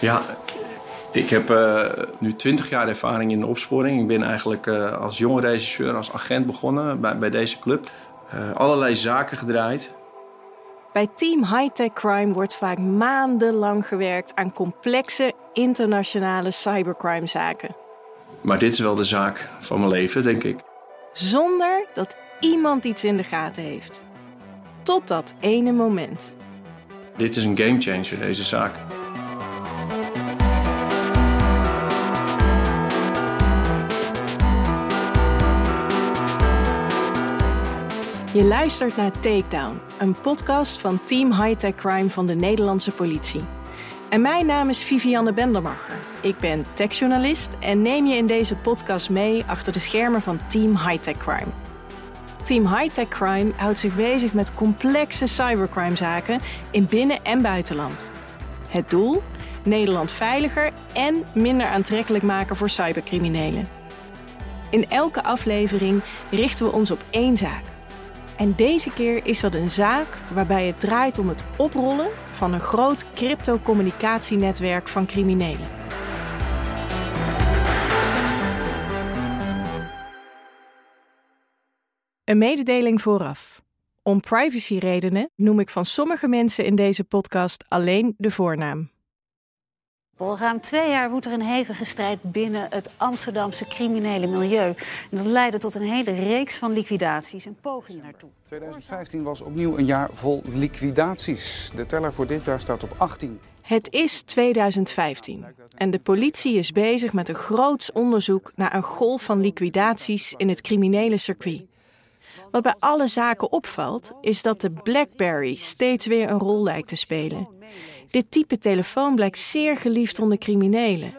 Ja, ik heb uh, nu 20 jaar ervaring in de opsporing. Ik ben eigenlijk uh, als jonge regisseur, als agent begonnen bij, bij deze club. Uh, allerlei zaken gedraaid. Bij Team Hightech Crime wordt vaak maandenlang gewerkt aan complexe internationale cybercrime-zaken. Maar dit is wel de zaak van mijn leven, denk ik. Zonder dat iemand iets in de gaten heeft. Tot dat ene moment. Dit is een gamechanger, deze zaak. Je luistert naar Takedown, een podcast van Team Hightech Crime van de Nederlandse politie. En mijn naam is Vivianne Bendermacher. Ik ben techjournalist en neem je in deze podcast mee achter de schermen van Team Hightech Crime. Team Hightech Crime houdt zich bezig met complexe cybercrimezaken in binnen- en buitenland. Het doel? Nederland veiliger en minder aantrekkelijk maken voor cybercriminelen. In elke aflevering richten we ons op één zaak. En deze keer is dat een zaak waarbij het draait om het oprollen van een groot cryptocommunicatienetwerk van criminelen. Een mededeling vooraf. Om privacyredenen noem ik van sommige mensen in deze podcast alleen de voornaam. Al ruim twee jaar woedt er een hevige strijd binnen het Amsterdamse criminele milieu. En dat leidde tot een hele reeks van liquidaties en pogingen naartoe. 2015 was opnieuw een jaar vol liquidaties. De teller voor dit jaar staat op 18. Het is 2015 en de politie is bezig met een groots onderzoek naar een golf van liquidaties in het criminele circuit. Wat bij alle zaken opvalt, is dat de BlackBerry steeds weer een rol lijkt te spelen. Dit type telefoon blijkt zeer geliefd onder criminelen.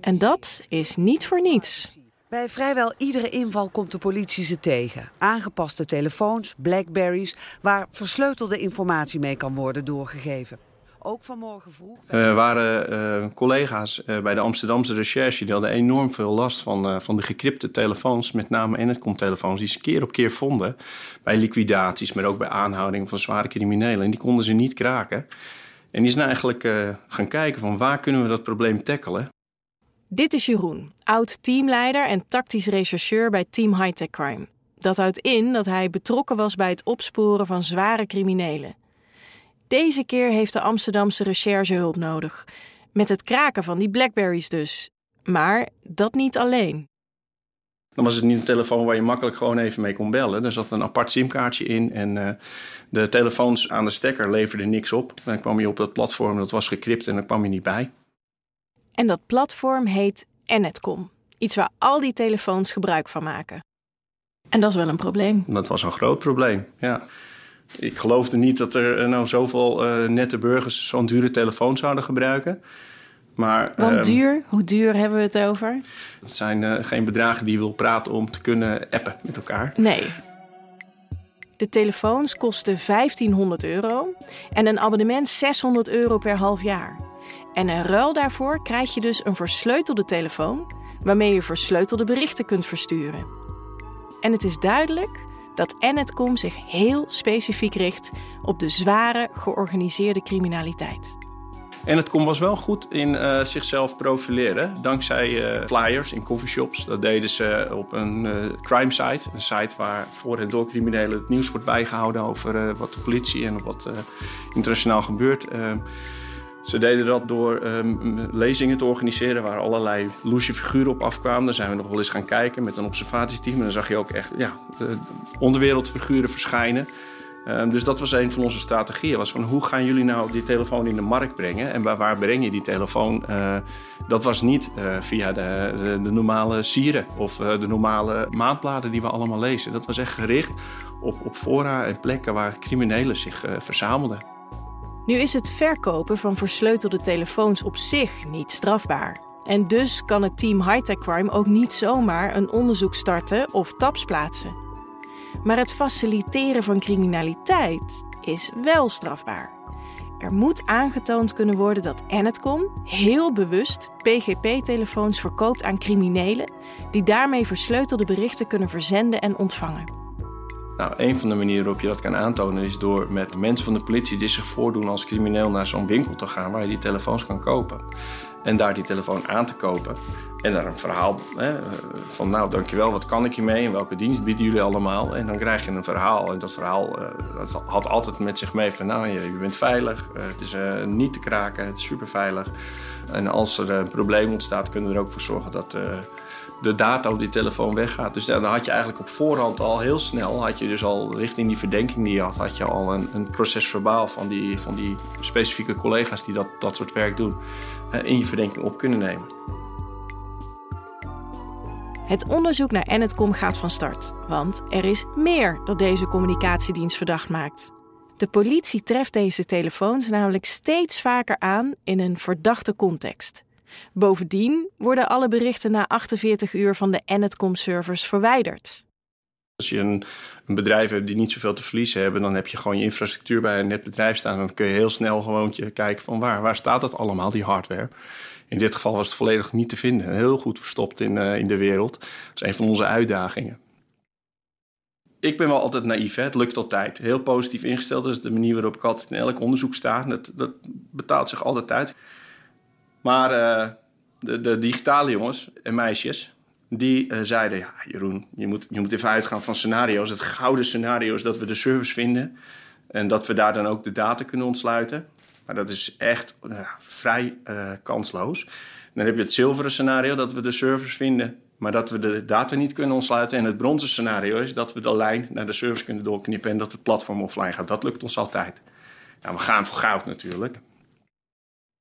En dat is niet voor niets. Bij vrijwel iedere inval komt de politie ze tegen. Aangepaste telefoons, blackberries, waar versleutelde informatie mee kan worden doorgegeven. Ook vanmorgen vroeg. Er waren uh, collega's uh, bij de Amsterdamse recherche die hadden enorm veel last van, uh, van de gecrypte telefoons, met name Enetcom-telefoons, die ze keer op keer vonden bij liquidaties, maar ook bij aanhouding van zware criminelen. En die konden ze niet kraken. En die zijn eigenlijk uh, gaan kijken van waar kunnen we dat probleem tackelen. Dit is Jeroen, oud teamleider en tactisch rechercheur bij Team Hightech Crime. Dat houdt in dat hij betrokken was bij het opsporen van zware criminelen. Deze keer heeft de Amsterdamse recherche hulp nodig. Met het kraken van die Blackberries dus. Maar dat niet alleen. Dan was het niet een telefoon waar je makkelijk gewoon even mee kon bellen. Er zat een apart simkaartje in en uh, de telefoons aan de stekker leverden niks op. Dan kwam je op dat platform, dat was gecrypt en daar kwam je niet bij. En dat platform heet Ennetcom. Iets waar al die telefoons gebruik van maken. En dat is wel een probleem. Dat was een groot probleem, ja. Ik geloofde niet dat er nou zoveel uh, nette burgers zo'n dure telefoon zouden gebruiken. Maar, Want um, duur? Hoe duur hebben we het over? Het zijn uh, geen bedragen die je wil praten om te kunnen appen met elkaar. Nee. De telefoons kosten 1500 euro en een abonnement 600 euro per half jaar. En in ruil daarvoor krijg je dus een versleutelde telefoon waarmee je versleutelde berichten kunt versturen. En het is duidelijk dat Ennetcom zich heel specifiek richt op de zware georganiseerde criminaliteit. En het was wel goed in uh, zichzelf profileren. Dankzij uh, flyers in coffeeshops. Dat deden ze op een crime site. Een site waar voor en door criminelen het nieuws wordt bijgehouden over wat de politie en wat internationaal gebeurt. Ehm, ze deden dat door um, lezingen te organiseren waar allerlei loesje figuren op afkwamen. Daar zijn we nog wel eens gaan kijken met een observatieteam. En dan zag je ook echt ja, de onderwereldfiguren verschijnen. Um, dus dat was een van onze strategieën. Was van hoe gaan jullie nou die telefoon in de markt brengen? En waar, waar breng je die telefoon? Uh, dat was niet uh, via de, de, normale sieren of uh, de normale maandbladen die we allemaal lezen. Dat was echt gericht op, op fora en plekken waar criminelen zich verzamelden. Nu is het verkopen van versleutelde telefoons op zich niet strafbaar. En dus kan het team Hightech Crime ook niet zomaar een onderzoek starten of tabs plaatsen. Maar het faciliteren van criminaliteit is wel strafbaar. Er moet aangetoond kunnen worden dat Ennetcom heel bewust PGP-telefoons verkoopt aan criminelen die daarmee versleutelde berichten kunnen verzenden en ontvangen. Nou, een van de manieren waarop je dat kan aantonen is door met mensen van de politie die zich voordoen als crimineel naar zo'n winkel te gaan waar je die telefoons kan kopen. En daar die telefoon aan te kopen. En daar een verhaal hè, van, nou dankjewel, wat kan ik hiermee en welke dienst bieden jullie allemaal? En dan krijg je een verhaal. En dat verhaal uh, dat had altijd met zich mee van, nou je, bent veilig, uh, het is uh, niet te kraken, het is super veilig. En als er een probleem ontstaat, kunnen we er ook voor zorgen dat de data op die telefoon weggaat. Dus dan had je eigenlijk op voorhand al heel snel, had je dus al richting die verdenking die je had, had je al een, een proces verbaal van die, van die specifieke collega's die dat, dat soort werk doen, in je verdenking op kunnen nemen. Het onderzoek naar Enetcom gaat van start, want er is meer dat deze communicatiedienst verdacht maakt. De politie treft deze telefoons namelijk steeds vaker aan in een verdachte context. Bovendien worden alle berichten na 48 uur van de Enetcom-servers verwijderd. Als je een, een, bedrijf die niet zoveel te verliezen hebben, dan heb je gewoon je infrastructuur bij een netbedrijf staan. Dan kun je heel snel gewoon kijken van waar, waar staat dat allemaal, die hardware. In dit geval was het volledig niet te vinden. Heel goed verstopt in, uh, in de wereld. Dat is een van onze uitdagingen. Ik ben wel altijd naïef, hè? het lukt altijd. Heel positief ingesteld, dat is de manier waarop ik altijd in elk onderzoek sta. Dat, dat betaalt zich altijd uit. Maar uh, de, de, digitale jongens en meisjes, die uh, zeiden... Ja, Jeroen, je moet, je moet even uitgaan van scenario's. Het gouden scenario is dat we de service vinden... en dat we daar dan ook de data kunnen ontsluiten. Maar dat is echt vrij uh, kansloos. Dan heb je het zilveren scenario dat we de servers vinden, maar dat we de data niet kunnen ontsluiten. En het bronzen scenario is dat we de lijn naar de servers kunnen doorknippen en dat het platform offline gaat. Dat lukt ons altijd. Nou, we gaan voor goud natuurlijk.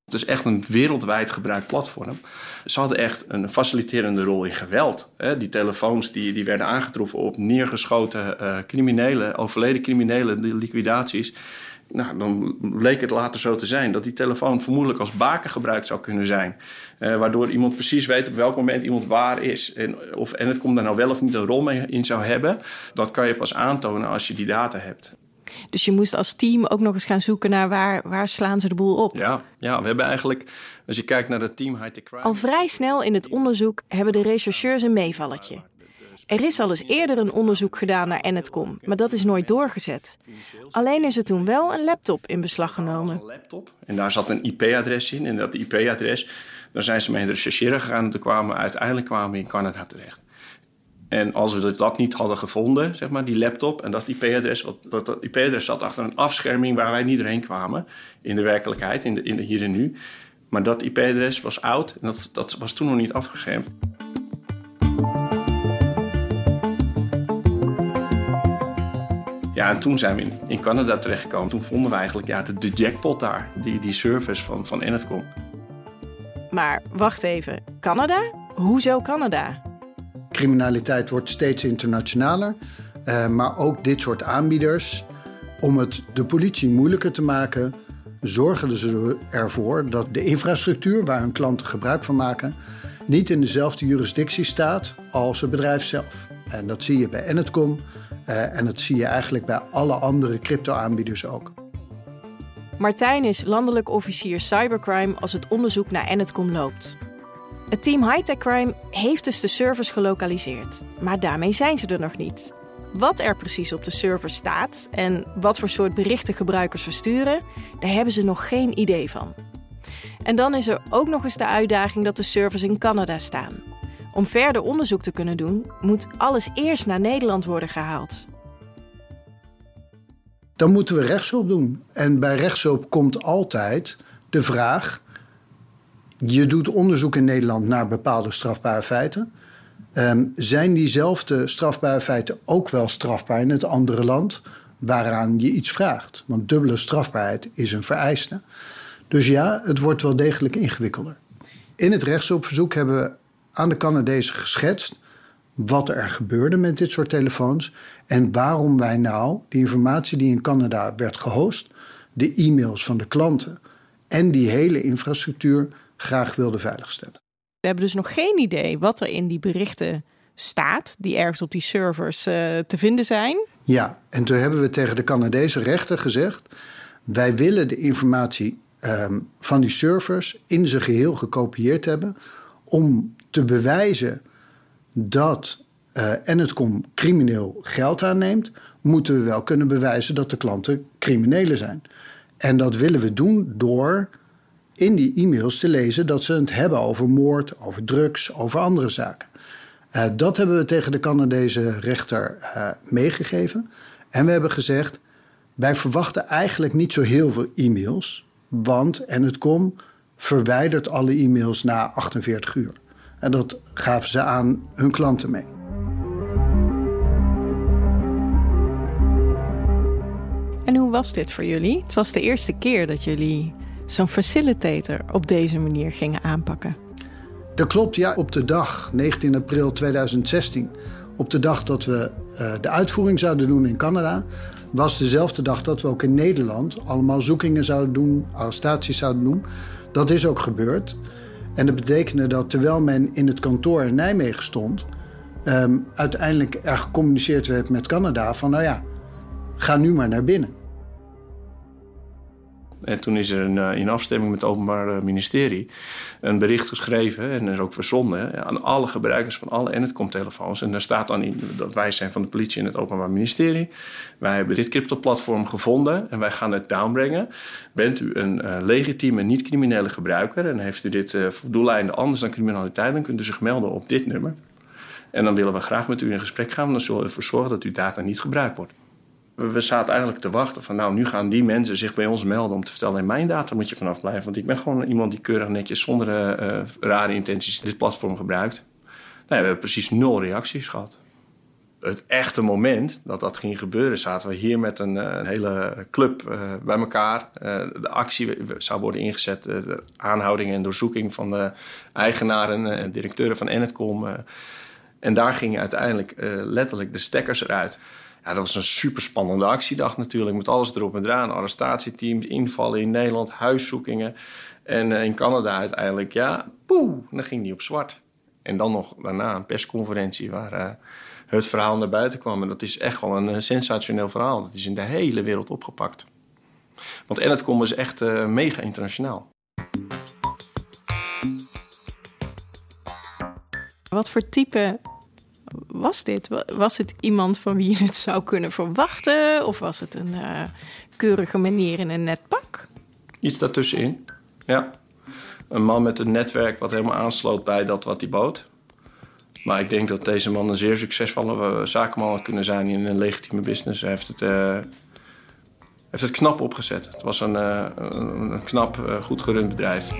Het is echt een wereldwijd gebruikt platform. Ze hadden echt een faciliterende rol in geweld. Die telefoons die, die werden aangetroffen op neergeschoten uh, criminelen, overleden criminelen, liquidaties. Nou, dan bleek het later zo te zijn dat die telefoon vermoedelijk als baken gebruikt zou kunnen zijn. Uh, waardoor iemand precies weet op welk moment iemand waar is. En, of, en het komt daar nou wel of niet een rol mee in zou hebben. Dat kan je pas aantonen als je die data hebt. Dus je moest als team ook nog eens gaan zoeken naar waar, waar slaan ze de boel op. Ja, ja, we hebben eigenlijk, als je kijkt naar het team High Crime... Al vrij snel in het onderzoek hebben de rechercheurs een meevalletje. Er is al eens eerder een onderzoek gedaan naar Enetcom, maar dat is nooit doorgezet. Alleen is er toen wel een laptop in beslag genomen. Een laptop en daar zat een IP-adres in. En dat IP-adres, daar zijn ze mee rechercheren gegaan. En kwamen, uiteindelijk kwamen we in Canada terecht. En als we dat niet hadden gevonden, zeg maar, die laptop en dat IP-adres, dat, dat IP-adres zat achter een afscherming waar wij niet doorheen kwamen in de werkelijkheid, in de, in de hier en nu. Maar dat IP-adres was oud en dat, dat was toen nog niet afgeschermd. Ja, en toen zijn we in, Canada terechtgekomen. Toen vonden we eigenlijk ja, de, de jackpot daar, die, die service van, van Enetcom. Maar wacht even, Canada? Hoezo Canada? Criminaliteit wordt steeds internationaler. Uh, maar ook dit soort aanbieders, om het de politie moeilijker te maken, zorgen ze ervoor dat de infrastructuur waar hun klanten gebruik van maken, niet in dezelfde jurisdictie staat als het bedrijf zelf. En dat zie je bij Enetcom, uh, en dat zie je eigenlijk bij alle andere crypto-aanbieders ook. Martijn is landelijk officier cybercrime als het onderzoek naar Enetcom loopt. Het team Hightech Crime heeft dus de servers gelokaliseerd, maar daarmee zijn ze er nog niet. Wat er precies op de server staat en wat voor soort berichten gebruikers versturen, daar hebben ze nog geen idee van. En dan is er ook nog eens de uitdaging dat de servers in Canada staan. Om verder onderzoek te kunnen doen, moet alles eerst naar Nederland worden gehaald. Dan moeten we rechtshulp doen. En bij rechtshulp komt altijd de vraag: je doet onderzoek in Nederland naar bepaalde strafbare feiten. Um, zijn diezelfde strafbare feiten ook wel strafbaar in het andere land waaraan je iets vraagt? Want dubbele strafbaarheid is een vereiste. Dus ja, het wordt wel degelijk ingewikkelder. In het rechtshulpverzoek hebben we aan de Canadezen geschetst wat er gebeurde met dit soort telefoons en waarom wij nou die informatie die in Canada werd gehost, de e-mails van de klanten en die hele infrastructuur graag wilden veiligstellen. We hebben dus nog geen idee wat er in die berichten staat, die ergens op die servers uh, te vinden zijn. Ja, en toen hebben we tegen de Canadese rechter gezegd: wij willen de informatie um, van die servers in zijn geheel gekopieerd hebben om te bewijzen dat uh, Enetcom crimineel geld aanneemt, moeten we wel kunnen bewijzen dat de klanten criminelen zijn. En dat willen we doen door in die e-mails te lezen dat ze het hebben over moord, over drugs, over andere zaken. Uh, dat hebben we tegen de Canadese rechter uh, meegegeven. En we hebben gezegd: wij verwachten eigenlijk niet zo heel veel e-mails, want en het kom verwijdert alle e-mails na 48 uur. En dat gaven ze aan hun klanten mee. En hoe was dit voor jullie? Het was de eerste keer dat jullie zo'n facilitator op deze manier gingen aanpakken. Dat klopt, ja. Op de dag, 19 april 2016, op de dag dat we uh, de uitvoering zouden doen in Canada, was dezelfde dag dat we ook in Nederland allemaal zoekingen zouden doen, arrestaties zouden doen. Dat is ook gebeurd. En dat betekende dat terwijl men in het kantoor in Nijmegen stond, um, uiteindelijk er gecommuniceerd werd met Canada van nou ja, ga nu maar naar binnen. En toen is er een, eh, in afstemming met het Openbaar Ministerie een bericht geschreven en is ook verzonden aan alle gebruikers van alle Enetcom-telefoons. En daar staat dan in dat wij zijn van de politie en het Openbaar Ministerie. Wij hebben dit crypto-platform gevonden en wij gaan het downbrengen. Bent u een uh, legitieme, niet-criminele gebruiker en heeft u dit uh, doeleinden anders dan criminaliteit, dan kunt u zich melden op dit nummer. En dan willen we graag met u in gesprek gaan. Dan zullen we ervoor zorgen dat uw data niet gebruikt wordt we zaten eigenlijk te wachten van nou, nu gaan die mensen zich bij ons melden om te vertellen, in mijn data moet je vanaf blijven. Want ik ben gewoon iemand die keurig netjes zonder uh, rare intenties dit platform gebruikt. Nou, we hebben precies nul reacties gehad. Het echte moment dat dat ging gebeuren, zaten we hier met een, een hele club bij elkaar. De actie zou worden ingezet, de aanhouding en doorzoeking van de eigenaren en directeuren van Enetcom. en daar gingen uiteindelijk letterlijk de stekkers eruit. Ja, dat was een super spannende actiedag natuurlijk. Met alles erop en eraan. Arrestatieteams, invallen in Nederland, huiszoekingen. En uh, in Canada uiteindelijk, ja, poeh, dan ging die op zwart. En dan nog daarna een persconferentie waar uh, het verhaal naar buiten kwam. En dat is echt wel een uh, sensationeel verhaal. Dat is in de hele wereld opgepakt. Want Enetcom is echt mega internationaal. Wat voor type was dit? Was het iemand van wie je het zou kunnen verwachten? Of was het een uh, keurige meneer in een net pak? Iets daartussenin, ja. Een man met een netwerk wat helemaal aansloot bij dat wat hij bood. Maar ik denk dat deze man een zeer succesvolle eh, zakenman had kunnen zijn in een legitieme business. Hij heeft het, uh, heeft het knap opgezet. Het was een, een knap, goed gerund bedrijf.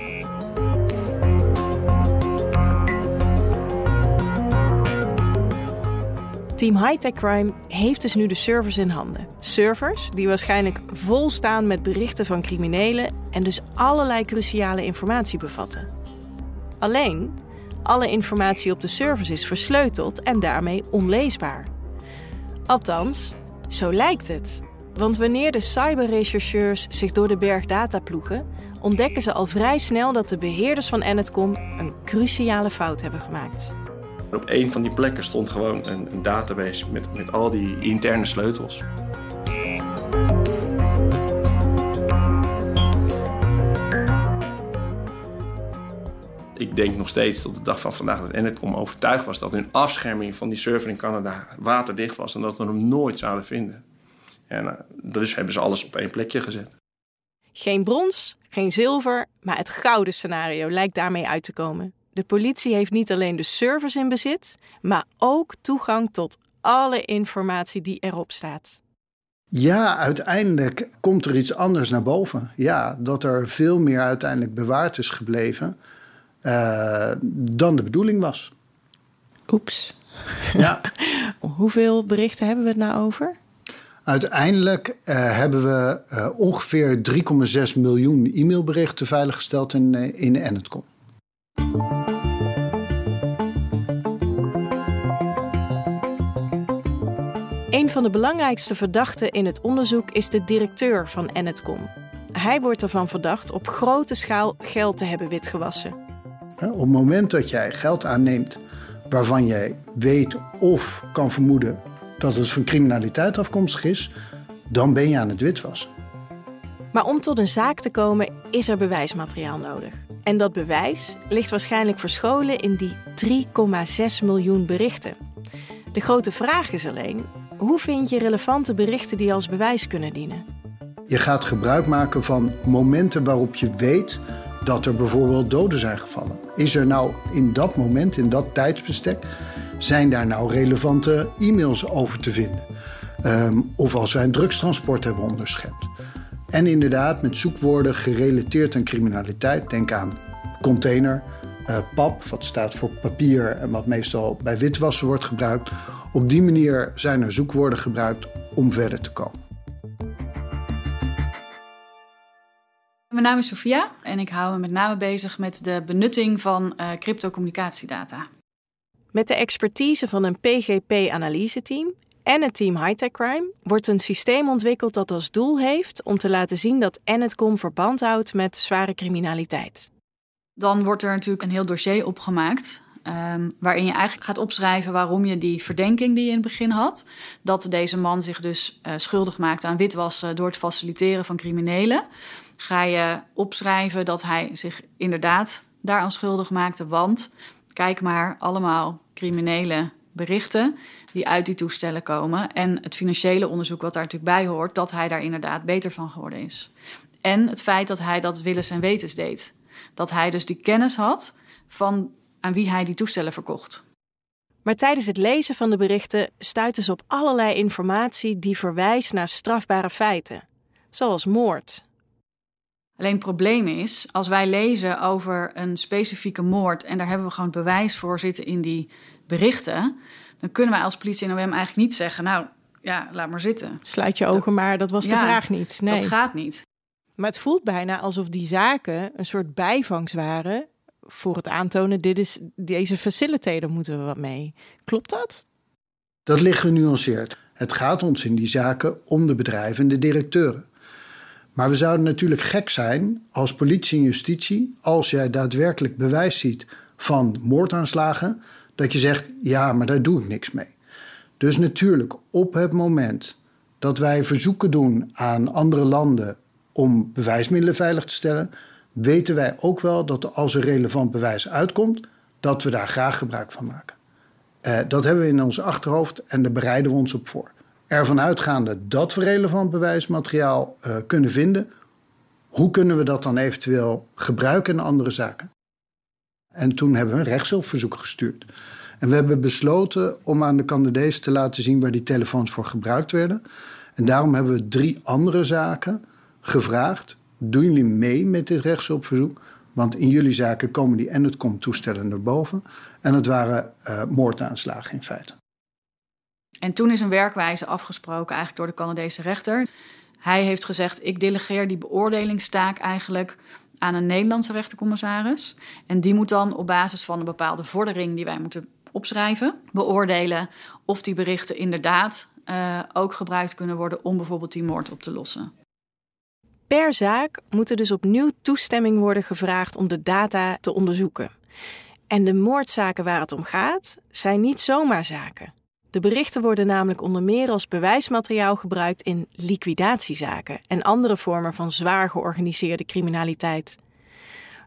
Team Hightech Crime heeft dus nu de servers in handen. Servers die waarschijnlijk vol staan met berichten van criminelen en dus allerlei cruciale informatie bevatten. Alleen, alle informatie op de servers is versleuteld en daarmee onleesbaar. Althans, zo lijkt het. Want wanneer de cyberrechercheurs zich door de berg data ploegen, ontdekken ze al vrij snel dat de beheerders van Enetcom een cruciale fout hebben gemaakt. Op een van die plekken stond gewoon een, database met, met al die interne sleutels. Ik denk nog steeds tot de dag van vandaag dat Enetcom overtuigd was dat hun afscherming van die server in Canada waterdicht was en dat we hem nooit zouden vinden. En uh, dus hebben ze alles op één plekje gezet. Geen brons, geen zilver, maar het gouden scenario lijkt daarmee uit te komen. De politie heeft niet alleen de servers in bezit, maar ook toegang tot alle informatie die erop staat. Ja, uiteindelijk komt er iets anders naar boven. Ja, dat er veel meer uiteindelijk bewaard is gebleven uh, dan de bedoeling was. Oeps. Ja. Hoeveel berichten hebben we het nou over? Uiteindelijk uh, hebben we uh, ongeveer 3,6 miljoen e-mailberichten veiliggesteld in, in Enetcom. Een van de belangrijkste verdachten in het onderzoek is de directeur van Enetcom. Hij wordt ervan verdacht op grote schaal geld te hebben witgewassen. Op het moment dat jij geld aanneemt waarvan jij weet of kan vermoeden dat het van criminaliteit afkomstig is, dan ben je aan het witwassen. Maar om tot een zaak te komen is er bewijsmateriaal nodig. En dat bewijs ligt waarschijnlijk verscholen in die 3,6 miljoen berichten. De grote vraag is alleen: hoe vind je relevante berichten die als bewijs kunnen dienen? Je gaat gebruik maken van momenten waarop je weet dat er bijvoorbeeld doden zijn gevallen. Is er nou in dat moment, in dat tijdsbestek, zijn daar nou relevante e-mails over te vinden? Ehm, of als wij een drugstransport hebben onderschept. En inderdaad, met zoekwoorden gerelateerd aan criminaliteit, denk aan container, uh, pap, wat staat voor papier en wat meestal bij witwassen wordt gebruikt. Op die manier zijn er zoekwoorden gebruikt om verder te komen. Mijn naam is Sofia en ik hou me met name bezig met de benutting van uh, cryptocommunicatiedata. Met de expertise van een PGP-analyseteam en het team Hightech Crime wordt een systeem ontwikkeld dat als doel heeft om te laten zien dat Enetcom verband houdt met zware criminaliteit. Dan wordt er natuurlijk een heel dossier opgemaakt. Um, waarin je eigenlijk gaat opschrijven waarom je die verdenking die je in het begin had, dat deze man zich dus uh, schuldig maakt aan witwassen door het faciliteren van criminelen, ga je opschrijven dat hij zich inderdaad daaraan schuldig maakte. Want kijk maar, allemaal criminele berichten die uit die toestellen komen. En het financiële onderzoek wat daar natuurlijk bij hoort, dat hij daar inderdaad beter van geworden is. En het feit dat hij dat willens en wetens deed. Dat hij dus die kennis had van aan wie hij die toestellen verkocht. Maar tijdens het lezen van de berichten stuiten ze op allerlei informatie die verwijst naar strafbare feiten, zoals moord. Alleen het probleem is, als wij lezen over een specifieke moord en daar hebben we gewoon bewijs voor zitten in die berichten, dan kunnen wij als politie en OM eigenlijk niet zeggen, nou ja, laat maar zitten. Sluit je ogen maar, dat was de vraag niet. Nee. Dat gaat niet. Maar het voelt bijna alsof die zaken een soort bijvangst waren voor het aantonen, dit is, deze facilitator moeten we wat mee. Klopt dat? Dat ligt genuanceerd. Het gaat ons in die zaken om de bedrijven en de directeuren. Maar we zouden natuurlijk gek zijn als politie en justitie, als jij daadwerkelijk bewijs ziet van moordaanslagen, dat je zegt: ja, maar daar doe ik niks mee. Dus natuurlijk, op het moment dat wij verzoeken doen aan andere landen om bewijsmiddelen veilig te stellen, weten wij ook wel dat als er relevant bewijs uitkomt, dat we daar graag gebruik van maken. Uh, dat hebben we in ons achterhoofd en daar bereiden we ons op voor. Ervan uitgaande dat we relevant bewijsmateriaal uh, kunnen vinden, hoe kunnen we dat dan eventueel gebruiken in andere zaken? En toen hebben we een rechtshulpverzoek gestuurd. En we hebben besloten om aan de Canadezen te laten zien waar die telefoons voor gebruikt werden. En daarom hebben we drie andere zaken gevraagd doen jullie mee met dit rechtshulpverzoek? Want in jullie zaken komen die en het komt toestellen naar boven. En het waren uh, moordaanslagen in feite. En toen is een werkwijze afgesproken eigenlijk door de Canadese rechter. Hij heeft gezegd, ik delegeer die beoordelingstaak eigenlijk aan een Nederlandse rechtercommissaris. En die moet dan op basis van een bepaalde vordering die wij moeten opschrijven, beoordelen of die berichten inderdaad uh, ook gebruikt kunnen worden om bijvoorbeeld die moord op te lossen. Per zaak moet er dus opnieuw toestemming worden gevraagd om de data te onderzoeken. En de moordzaken waar het om gaat, zijn niet zomaar zaken. De berichten worden namelijk onder meer als bewijsmateriaal gebruikt in liquidatiezaken en andere vormen van zwaar georganiseerde criminaliteit.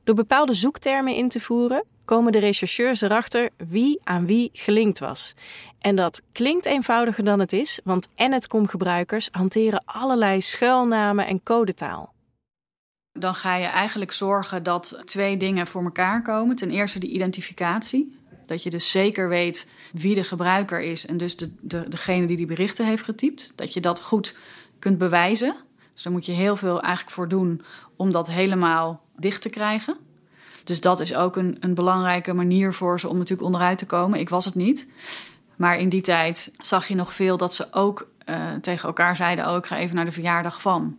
Door bepaalde zoektermen in te voeren, komen de rechercheurs erachter wie aan wie gelinkt was. En dat klinkt eenvoudiger dan het is, want Netcom-gebruikers hanteren allerlei schuilnamen en codetaal. Dan ga je eigenlijk zorgen dat twee dingen voor elkaar komen. Ten eerste de identificatie. Dat je dus zeker weet wie de gebruiker is en dus de, de, degene die die berichten heeft getypt. Dat je dat goed kunt bewijzen. Dus daar moet je heel veel eigenlijk voor doen om dat helemaal dicht te krijgen. Dus dat is ook een, een belangrijke manier voor ze om natuurlijk onderuit te komen. Ik was het niet. Maar in die tijd zag je nog veel dat ze ook uh, tegen elkaar zeiden: Oh, ik ga even naar de verjaardag van.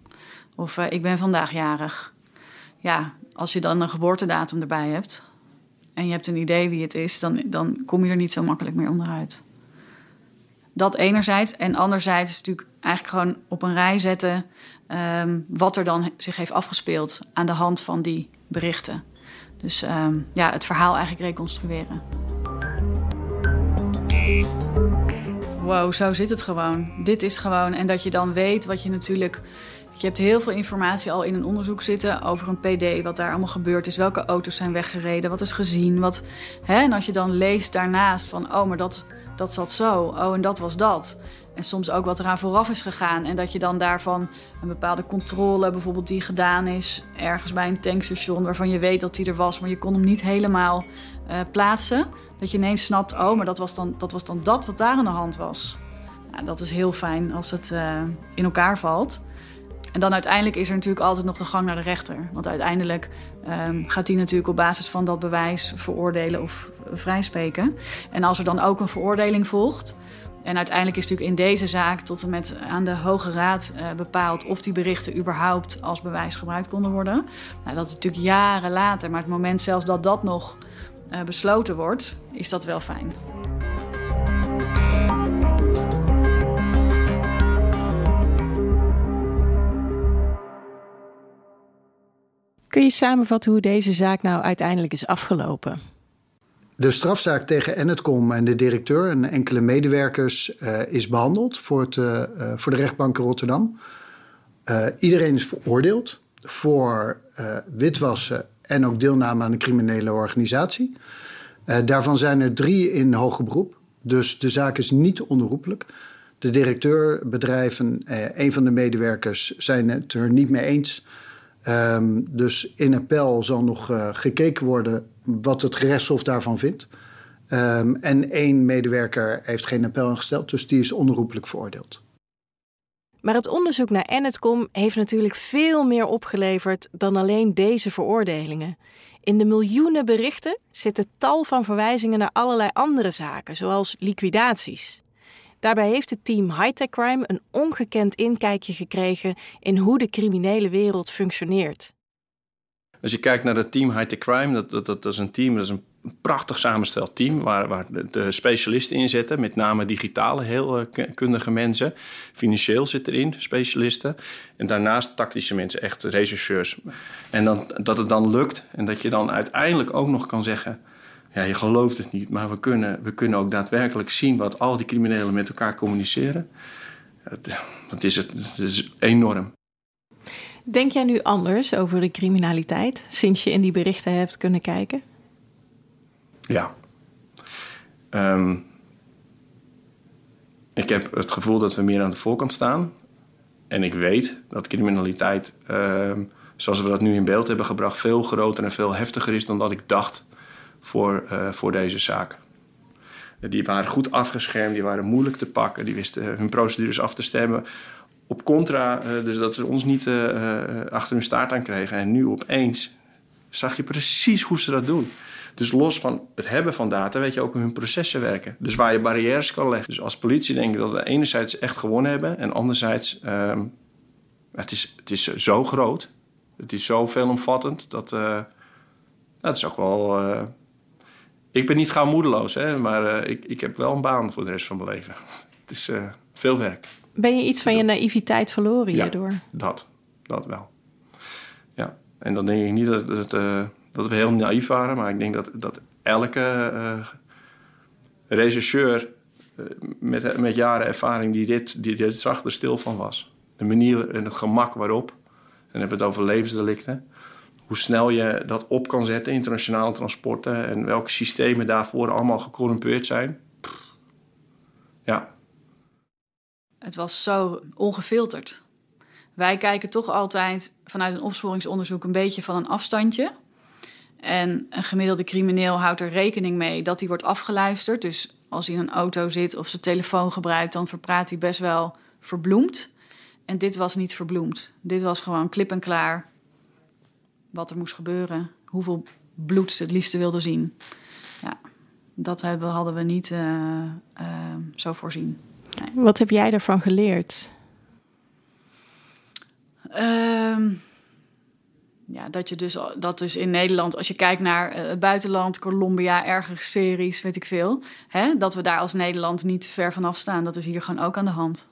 Of uh, ik ben vandaag jarig. Ja, als je dan een geboortedatum erbij hebt en je hebt een idee wie het is, dan, dan kom je er niet zo makkelijk meer onderuit. Dat enerzijds. En anderzijds is natuurlijk eigenlijk gewoon op een rij zetten um, wat er dan zich heeft afgespeeld aan de hand van die berichten. Dus um, ja, het verhaal eigenlijk reconstrueren. Wow, zo zit het gewoon. Dit is gewoon. En dat je dan weet wat je natuurlijk Je hebt heel veel informatie al in een onderzoek zitten over een PD, wat daar allemaal gebeurd is, welke auto's zijn weggereden, wat is gezien. Wat, hè? En als je dan leest daarnaast van, oh, maar dat, dat zat zo, oh, en dat was dat. En soms ook wat eraan vooraf is gegaan. En dat je dan daarvan een bepaalde controle, bijvoorbeeld die gedaan is, ergens bij een tankstation waarvan je weet dat die er was, maar je kon hem niet helemaal uh, plaatsen. Dat je ineens snapt, oh, maar dat was dan dat, was dan dat wat daar aan de hand was. Nou, dat is heel fijn als het uh, in elkaar valt. En dan uiteindelijk is er natuurlijk altijd nog de gang naar de rechter. Want uiteindelijk um, gaat die natuurlijk op basis van dat bewijs veroordelen of vrijspreken. En als er dan ook een veroordeling volgt. En uiteindelijk is natuurlijk in deze zaak tot en met aan de Hoge Raad uh, bepaald of die berichten überhaupt als bewijs gebruikt konden worden. Nou, dat is natuurlijk jaren later, maar het moment zelfs dat dat nog uh, besloten wordt, is dat wel fijn. Kun je samenvatten hoe deze zaak nou uiteindelijk is afgelopen? De strafzaak tegen Enetcom en de directeur en enkele medewerkers uh, is behandeld voor, het, uh, voor de rechtbank in Rotterdam. Iedereen is veroordeeld voor witwassen en ook deelname aan een criminele organisatie. daarvan zijn er drie in hoger beroep, dus de zaak is niet onherroepelijk. De directeur, bedrijven, een van de medewerkers zijn het er niet mee eens. Um, dus in appel zal nog uh, gekeken worden wat het gerechtshof daarvan vindt. Um, en één medewerker heeft geen appel ingesteld, dus die is onherroepelijk veroordeeld. Maar het onderzoek naar Enetcom heeft natuurlijk veel meer opgeleverd dan alleen deze veroordelingen. In de miljoenen berichten zitten tal van verwijzingen naar allerlei andere zaken, zoals liquidaties. Daarbij heeft het team Hightech Crime een ongekend inkijkje gekregen in hoe de criminele wereld functioneert. Als je kijkt naar het team Hightech Crime, dat, dat, dat is een team, dat is een prachtig samengesteld team waar, waar de, specialisten in zitten, met name digitale, heel uh, kundige mensen. Financieel zit erin, specialisten. En daarnaast tactische mensen, echt rechercheurs. En dan, dat het dan lukt en dat je dan uiteindelijk ook nog kan zeggen ja, je gelooft het niet, maar we kunnen, we kunnen ook daadwerkelijk zien wat al die criminelen met elkaar communiceren. Dat, is het, is enorm. Denk jij nu anders over de criminaliteit sinds je in die berichten hebt kunnen kijken? Ja. Ehm, ik heb het gevoel dat we meer aan de voorkant staan. En ik weet dat criminaliteit, ehm, zoals we dat nu in beeld hebben gebracht, veel groter en veel heftiger is dan dat ik dacht voor, uh, voor deze zaak. Die waren goed afgeschermd, die waren moeilijk te pakken, die wisten hun procedures af te stemmen op contra, uh, dus dat ze ons niet uh, achter hun staart aan kregen. En nu opeens zag je precies hoe ze dat doen. Dus los van het hebben van data weet je ook hoe hun processen werken. Dus waar je barrières kan leggen. Dus als politie denk ik dat we enerzijds echt gewonnen hebben en anderzijds um, het, is, het is zo groot, het is zo veelomvattend dat uh, dat is ook wel ik ben niet gauw moedeloos, hè, maar uh, ik, ik heb wel een baan voor de rest van mijn leven. Het is uh, veel werk. Ben je iets van je naïviteit verloren hierdoor? Ja, dat. Dat wel. Ja, en dan denk ik niet dat, dat, uh, dat we heel naïef waren, maar ik denk dat, dat elke rechercheur met, met jaren ervaring die dit, die dit zag, er stil van was. De manier en het gemak waarop, en dan hebben we het over levensdelicten hoe snel je dat op kan zetten, internationale transporten en welke systemen daarvoor allemaal gecorrumpeerd zijn. Ja. Het was zo ongefilterd. Wij kijken toch altijd vanuit een opsporingsonderzoek een beetje van een afstandje. En een gemiddelde crimineel houdt er rekening mee dat hij wordt afgeluisterd. Dus als hij in een auto zit of zijn telefoon gebruikt, dan verpraat hij best wel verbloemd. En dit was niet verbloemd. Dit was gewoon klip en klaar wat er moest gebeuren, hoeveel bloed ze het liefste wilden zien. Ja, dat hebben, hadden we niet uh, uh, zo voorzien. Nee. Wat heb jij ervan geleerd? Um, ja, dat je dus dat dus in Nederland, als je kijkt naar uh, het buitenland, Colombia, ergens series, weet ik veel, hè, dat we daar als Nederland niet ver vanaf staan. Dat is hier gewoon ook aan de hand.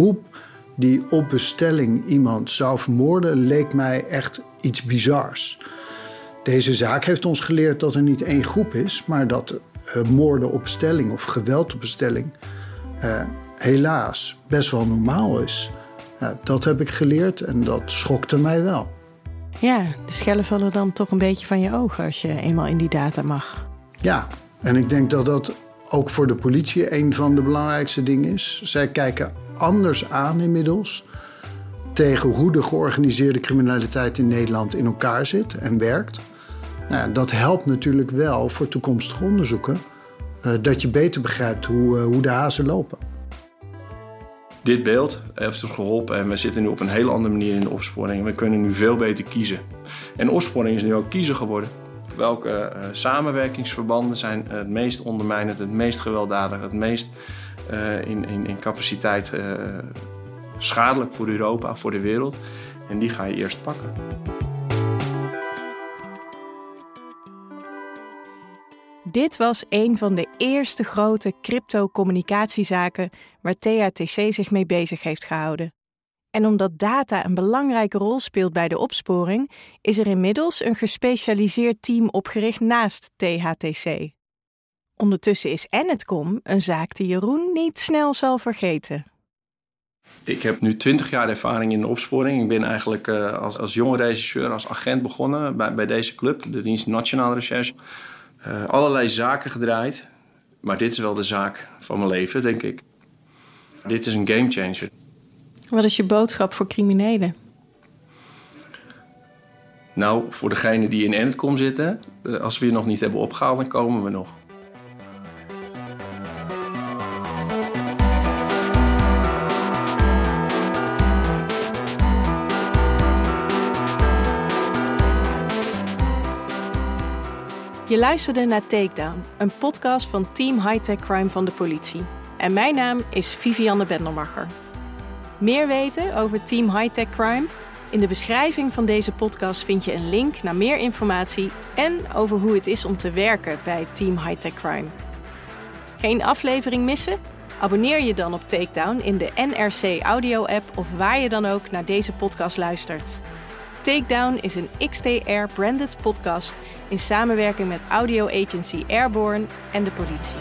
Groep die op bestelling iemand zou vermoorden, leek mij echt iets bizars. Deze zaak heeft ons geleerd dat er niet één groep is, maar dat uh, moorden op bestelling of geweld op bestelling uh, helaas best wel normaal is. dat heb ik geleerd en dat schokte mij wel. Ja, de schellen vallen dan toch een beetje van je ogen als je eenmaal in die data mag. Ja, en ik denk dat dat ook voor de politie een van de belangrijkste dingen is. Zij kijken anders aan inmiddels tegen hoe de georganiseerde criminaliteit in Nederland in elkaar zit en werkt. Nou, dat helpt natuurlijk wel voor toekomstige onderzoeken. Uh, dat je beter begrijpt hoe, uh, hoe de hazen lopen. Dit beeld heeft ons geholpen en we zitten nu op een hele andere manier in de opsporing. We kunnen nu veel beter kiezen. En opsporing is nu ook kiezen geworden. Welke uh, samenwerkingsverbanden zijn het meest ondermijnend, het meest gewelddadig, het meest in, in, in capaciteit schadelijk voor Europa, voor de wereld. En die ga je eerst pakken. Dit was een van de eerste grote crypto-communicatiezaken waar THTC zich mee bezig heeft gehouden. En omdat data een belangrijke rol speelt bij de opsporing, is er inmiddels een gespecialiseerd team opgericht naast THTC. Ondertussen is Enetcom een zaak die Jeroen niet snel zal vergeten. Ik heb nu twintig jaar ervaring in de opsporing. Ik ben eigenlijk uh, als, als jonge regisseur, als agent begonnen bij, bij deze club, de Dienst Nationale Recherche. Uh, allerlei zaken gedraaid. Maar dit is wel de zaak van mijn leven, denk ik. Dit is een gamechanger. Wat is je boodschap voor criminelen? Nou, voor degenen die in Enetcom zitten, eh, als we je nog niet hebben opgehaald, dan komen we nog. Je luisterde naar Takedown, een podcast van Team Hightech Crime van de politie. En mijn naam is Vivianne Bendelmacher. Meer weten over Team Hightech Crime? In de beschrijving van deze podcast vind je een link naar meer informatie en over hoe het is om te werken bij Team Hightech Crime. Geen aflevering missen? Abonneer je dan op Takedown in de NRC Audio app of waar je dan ook naar deze podcast luistert. Takedown is een XTR-branded podcast in samenwerking met audio agency Airborne en de politie.